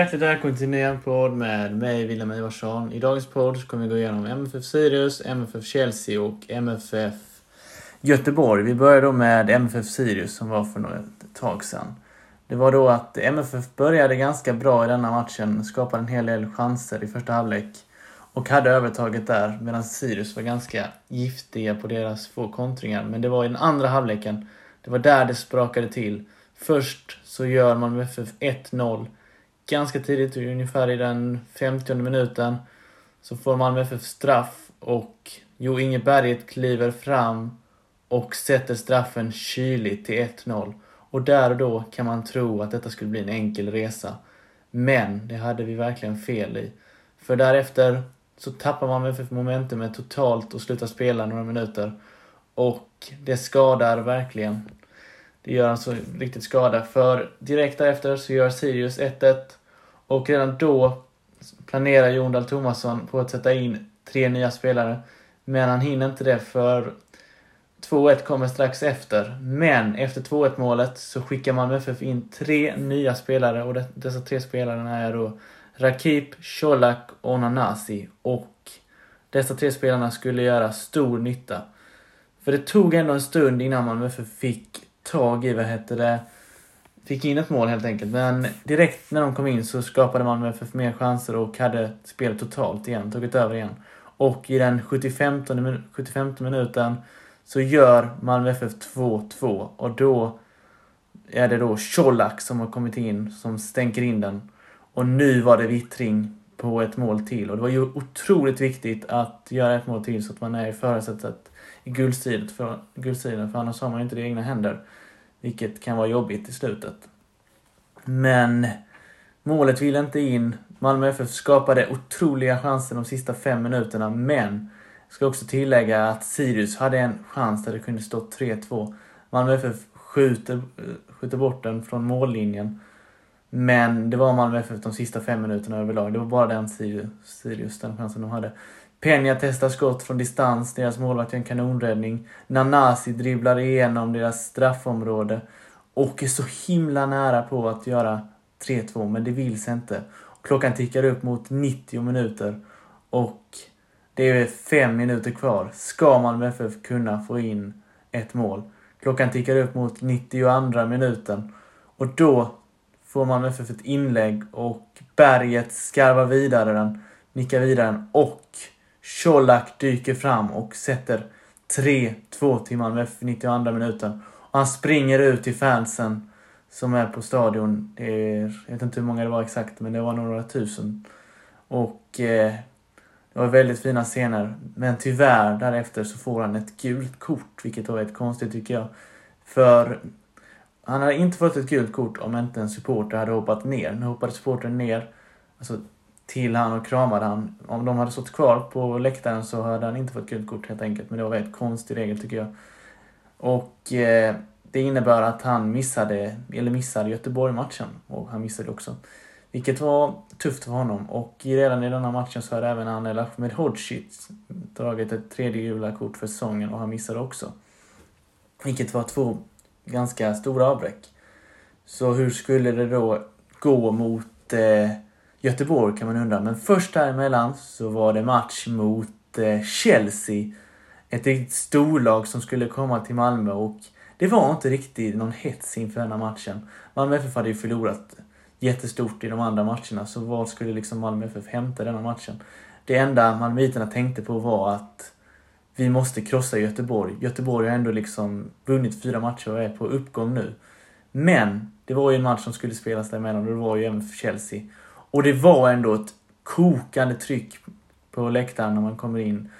Hjärtligt välkommen till en ny podd med mig, William Ivarsson. I dagens podd kommer vi gå igenom MFF Sirius, MFF Chelsea och MFF Göteborg. Vi börjar då med MFF Sirius som var för ett tag sedan. Det var då att MFF började ganska bra i denna matchen, skapade en hel del chanser i första halvlek och hade övertaget där medan Sirius var ganska giftiga på deras få kontringar. Men det var i den andra halvleken, det var där det sprakade till. Först så gör man FF 1-0 ganska tidigt, ungefär i den 50 minuten, så får Malmö FF straff och Jo Inge Berget kliver fram och sätter straffen kyligt till 1-0. Och där och då kan man tro att detta skulle bli en enkel resa. Men det hade vi verkligen fel i. För därefter så tappar man FF momentumet totalt och slutar spela några minuter. Och det skadar verkligen. Det gör alltså riktigt skada. För direkt därefter så gör Sirius 1-1 och redan då planerar Jon Dahl Tomasson på att sätta in tre nya spelare. Men han hinner inte det för 2-1 kommer strax efter. Men efter 2-1 målet så skickar Malmö FF in tre nya spelare och dessa tre spelarna är då Rakip, Colak och Nanasi. Och dessa tre spelarna skulle göra stor nytta. För det tog ändå en stund innan Malmö FF fick tag i, vad heter det, fick in ett mål helt enkelt. Men direkt när de kom in så skapade Malmö FF mer chanser och hade spelet totalt igen, tagit över igen. Och i den 75, 75 minuten så gör Malmö FF 2-2 och då är det då Colak som har kommit in som stänker in den. Och nu var det vittring på ett mål till och det var ju otroligt viktigt att göra ett mål till så att man är i förarsättet i guldstriden för, guldstriden, för annars har man ju inte det i egna händer. Vilket kan vara jobbigt i slutet. Men målet ville inte in. Malmö FF skapade otroliga chanser de sista fem minuterna, men jag ska också tillägga att Sirius hade en chans där det kunde stå 3-2. Malmö FF skjuter, eh, skjuter bort den från mållinjen. Men det var Malmö FF de sista fem minuterna överlag. Det var bara den Sirius, den chansen de hade. Peña testar skott från distans, deras målvakt gör en kanonräddning. Nanasi dribblar igenom deras straffområde och är så himla nära på att göra 3-2, men det vill sig inte. Klockan tickar upp mot 90 minuter och det är fem minuter kvar. Ska Malmö FF kunna få in ett mål? Klockan tickar upp mot 92 minuten och då får Malmö FF ett inlägg och Berget skarvar vidare den, nickar vidare den och Colak dyker fram och sätter 3-2 till Malmö F 92 minuten. Och han springer ut till fansen som är på stadion. Det är, jag vet inte hur många det var exakt, men det var några tusen. Och eh, det var väldigt fina scener. Men tyvärr därefter så får han ett gult kort, vilket var väldigt konstigt tycker jag. För han hade inte fått ett gult kort om inte en supporter hade hoppat ner. Nu hoppade supporten ner alltså, till han och kramade han. Om de hade stått kvar på läktaren så hade han inte fått gult kort helt enkelt. Men det var en konstig regel tycker jag. Och eh, det innebär att han missade, eller missade Göteborg-matchen. Och han missade också. Vilket var tufft för honom. Och redan i denna matchen så hade även Anel Ahmed Hodzic dragit ett tredje gula kort för säsongen och han missade också. Vilket var två ganska stora avbräck. Så hur skulle det då gå mot eh, Göteborg kan man undra. Men först däremellan så var det match mot eh, Chelsea. Ett riktigt storlag som skulle komma till Malmö och det var inte riktigt någon hets inför den här matchen. Malmö FF hade ju förlorat jättestort i de andra matcherna, så vad skulle liksom Malmö FF hämta denna matchen? Det enda malmöiterna tänkte på var att vi måste krossa Göteborg. Göteborg har ändå liksom vunnit fyra matcher och är på uppgång nu. Men det var ju en match som skulle spelas däremellan och det var ju även för Chelsea. Och det var ändå ett kokande tryck på läktaren när man kommer in.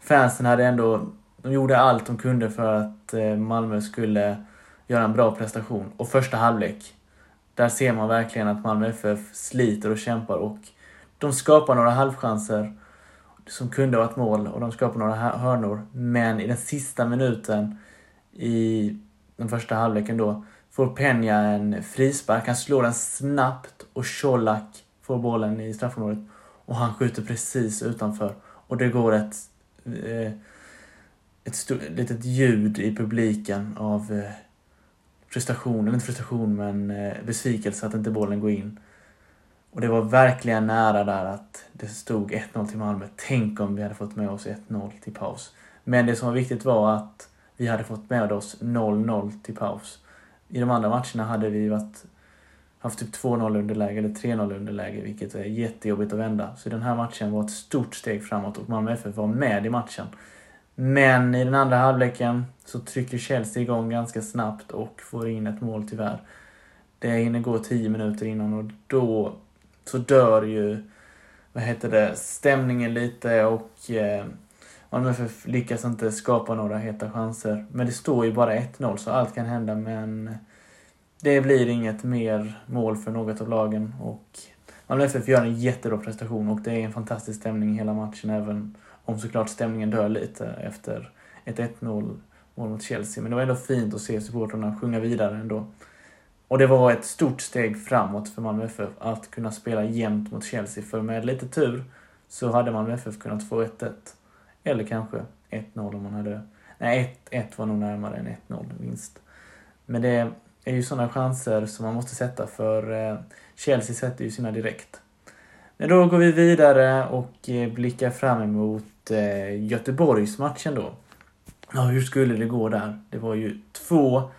Fansen hade ändå, de gjorde allt de kunde för att eh, Malmö skulle göra en bra prestation. Och första halvlek, där ser man verkligen att Malmö FF sliter och kämpar och de skapar några halvchanser som kunde ha varit mål och de skapar några hörnor. Men i den sista minuten i den första halvleken då får Peña en frispark. Han slår den snabbt och Colak får bollen i straffområdet och han skjuter precis utanför. Och det går ett, eh, ett stort, litet ljud i publiken av eh, frustration, eller inte frustration men eh, besvikelse att inte bollen går in. Och det var verkligen nära där att det stod 1-0 till Malmö. Tänk om vi hade fått med oss 1-0 till paus. Men det som var viktigt var att vi hade fått med oss 0-0 till paus. I de andra matcherna hade vi varit, haft typ 2-0 underläge eller 3-0 underläge, vilket är jättejobbigt att vända. Så den här matchen var ett stort steg framåt och Malmö FF var med i matchen. Men i den andra halvleken så trycker Chelsea igång ganska snabbt och får in ett mål tyvärr. Det hinner gå 10 minuter innan och då så dör ju, vad heter det, stämningen lite och eh, Malmö FF lyckas inte skapa några heta chanser. Men det står ju bara 1-0 så allt kan hända men det blir inget mer mål för något av lagen och Malmö FF gör en jättebra prestation och det är en fantastisk stämning i hela matchen även om såklart stämningen dör lite efter ett 1-0 mål mot Chelsea. Men det var ändå fint att se supportrarna sjunga vidare ändå. Och det var ett stort steg framåt för Malmö FF att kunna spela jämnt mot Chelsea. För med lite tur så hade Malmö FF kunnat få 1-1. Eller kanske 1-0 om man hade... Nej, 1-1 var nog närmare än 1-0 vinst. Men det är ju sådana chanser som man måste sätta för eh, Chelsea sätter ju sina direkt. Men då går vi vidare och eh, blickar fram emot eh, Göteborgsmatchen då. Ja, hur skulle det gå där? Det var ju två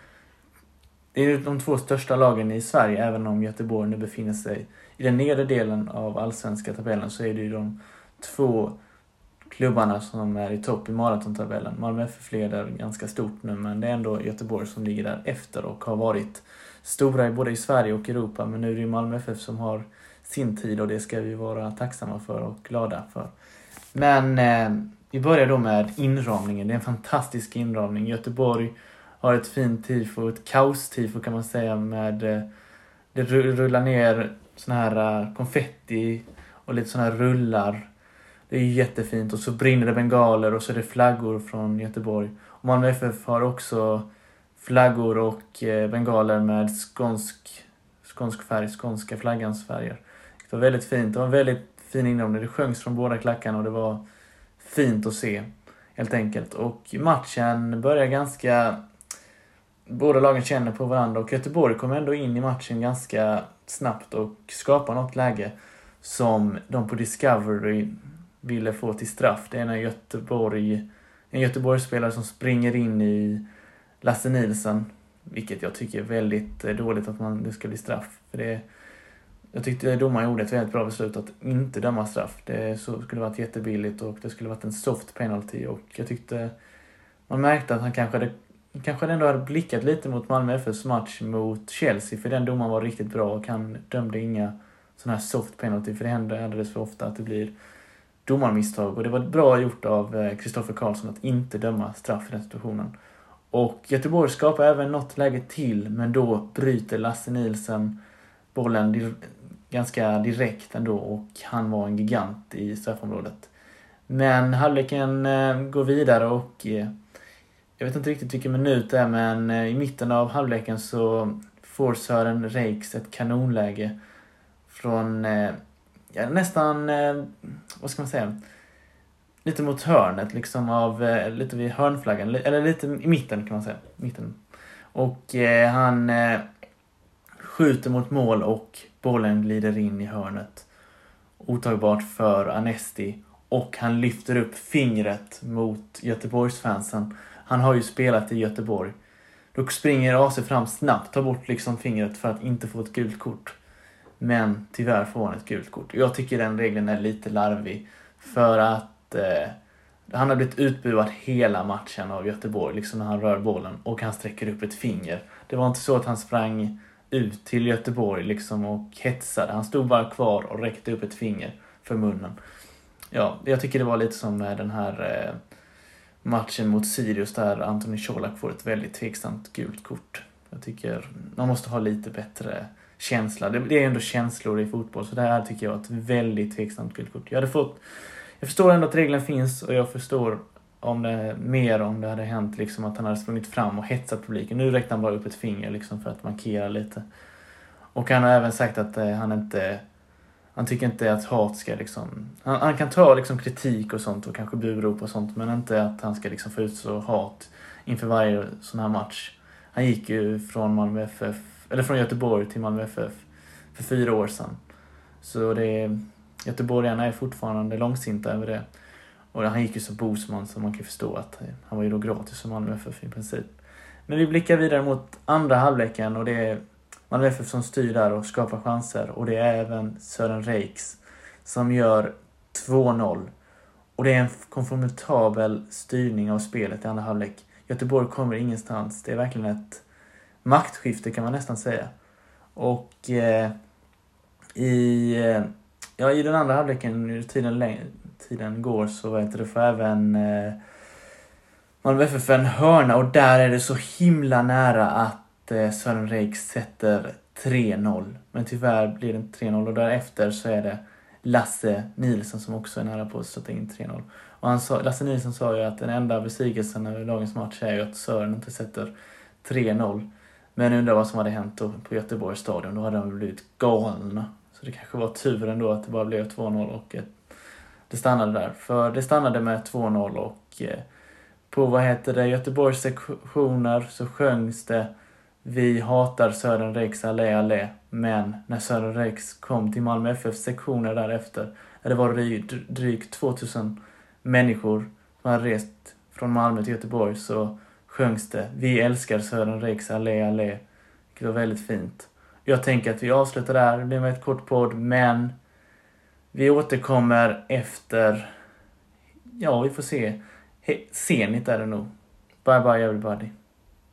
det är de två största lagen i Sverige, även om Göteborg nu befinner sig i den nedre delen av allsvenska tabellen så är det ju de två klubbarna som är i topp i maratontabellen. Malmö FF leder ganska stort nu men det är ändå Göteborg som ligger där efter och har varit stora både i Sverige och Europa. Men nu är det ju Malmö FF som har sin tid och det ska vi vara tacksamma för och glada för. Men eh, vi börjar då med inramningen. Det är en fantastisk inramning. Göteborg har ett fint tifo, ett kaos-tifo kan man säga med eh, det rullar ner sån här eh, konfetti och lite såna här rullar. Det är jättefint och så brinner det bengaler och så är det flaggor från Göteborg. Och Malmö FF har också flaggor och eh, bengaler med skånsk, skånsk färg, skånska flaggans färger. Det var väldigt fint. Det var en väldigt fin inramning. Det sjöngs från båda klackarna och det var fint att se. Helt enkelt. Och matchen börjar ganska båda lagen känner på varandra och Göteborg kommer ändå in i matchen ganska snabbt och skapar något läge som de på Discovery ville få till straff. Det är när Göteborg, en Göteborgsspelare som springer in i Lasse Nilsson, vilket jag tycker är väldigt eh, dåligt att man, det ska bli straff. För det, jag tyckte domaren gjorde ett väldigt bra beslut att inte döma straff. Det skulle varit jättebilligt och det skulle varit en soft penalty och jag tyckte man märkte att han kanske hade kanske ändå hade blickat lite mot Malmö FFs match mot Chelsea, för den domaren var riktigt bra och han dömde inga sådana här soft penalty, för det händer alldeles för ofta att det blir domarmisstag. Och det var bra gjort av eh, Kristoffer Karlsson att inte döma straff i den situationen. Och Göteborg skapar även något läge till, men då bryter Lasse Nielsen bollen di ganska direkt ändå och han var en gigant i straffområdet. Men halvleken eh, går vidare och eh, jag vet inte riktigt vilken minut det är men i mitten av halvleken så får Sören Reiks ett kanonläge från ja, nästan, eh, vad ska man säga, lite mot hörnet liksom av, eh, lite vid hörnflaggan, eller lite i mitten kan man säga. Mitten. Och eh, han eh, skjuter mot mål och bollen glider in i hörnet. Otagbart för Anesti och han lyfter upp fingret mot Göteborgsfansen han har ju spelat i Göteborg. Då springer AC fram snabbt, tar bort liksom fingret för att inte få ett gult kort. Men tyvärr får han ett gult kort. Jag tycker den regeln är lite larvig. För att eh, han har blivit utbuad hela matchen av Göteborg, liksom när han rör bollen. Och han sträcker upp ett finger. Det var inte så att han sprang ut till Göteborg liksom och hetsade. Han stod bara kvar och räckte upp ett finger för munnen. Ja, jag tycker det var lite som med den här eh, matchen mot Sirius där Antoni Colak får ett väldigt tveksamt gult kort. Jag tycker man måste ha lite bättre känsla. Det, är ändå känslor i fotboll, så det här tycker jag är ett väldigt tveksamt gult kort. Jag hade fått... Jag förstår ändå att regeln finns och jag förstår om det, mer om det hade hänt liksom att han hade sprungit fram och hetsat publiken. Nu räckte han bara upp ett finger liksom för att markera lite. Och han har även sagt att eh, han inte han tycker inte att hat ska liksom... Han, han kan ta liksom kritik och sånt och kanske burop och sånt men inte att han ska liksom få ut så hat inför varje sån här match. Han gick ju från Malmö FF, eller från Göteborg till Malmö FF för fyra år sedan. Så det Göteborgarna är fortfarande långsinta över det. Och han gick ju som Bosman så man kan förstå att han var ju då gratis för Malmö FF i princip. Men vi blickar vidare mot andra halvleken och det är Malmö FF som styr där och skapar chanser. Och det är även Sören Reiks som gör 2-0. Och det är en konformatabel styrning av spelet i andra halvlek. Göteborg kommer ingenstans. Det är verkligen ett maktskifte kan man nästan säga. Och eh, i, eh, ja, i den andra halvleken, tiden, tiden går, så vet du, får även eh, Malmö FF en hörna och där är det så himla nära att eh, Sören Reik sätter 3-0. Men tyvärr blir det inte 3-0 och därefter så är det Lasse Nilsson som också är nära på att sätta in 3-0. Och han sa, Lasse Nilsson sa ju att den enda besvikelsen över dagens match är ju att Sören inte sätter 3-0. Men undrar vad som hade hänt då på Göteborgs stadion. Då hade de blivit galna. Så det kanske var tur ändå att det bara blev 2-0 och eh, det stannade där. För det stannade med 2-0 och eh, på vad heter det, Göteborgs sektioner så sjöngs det Vi hatar Sören Riks allé allé. Men när Sören Riks kom till Malmö FF sektioner därefter, det var drygt 2000 människor som hade rest från Malmö till Göteborg, så sjöngs det Vi älskar Sören Riks allé allé. Det var väldigt fint. Jag tänker att vi avslutar där, det blir med ett kort podd, men vi återkommer efter, ja vi får se Zenit är det nog. Bye bye everybody.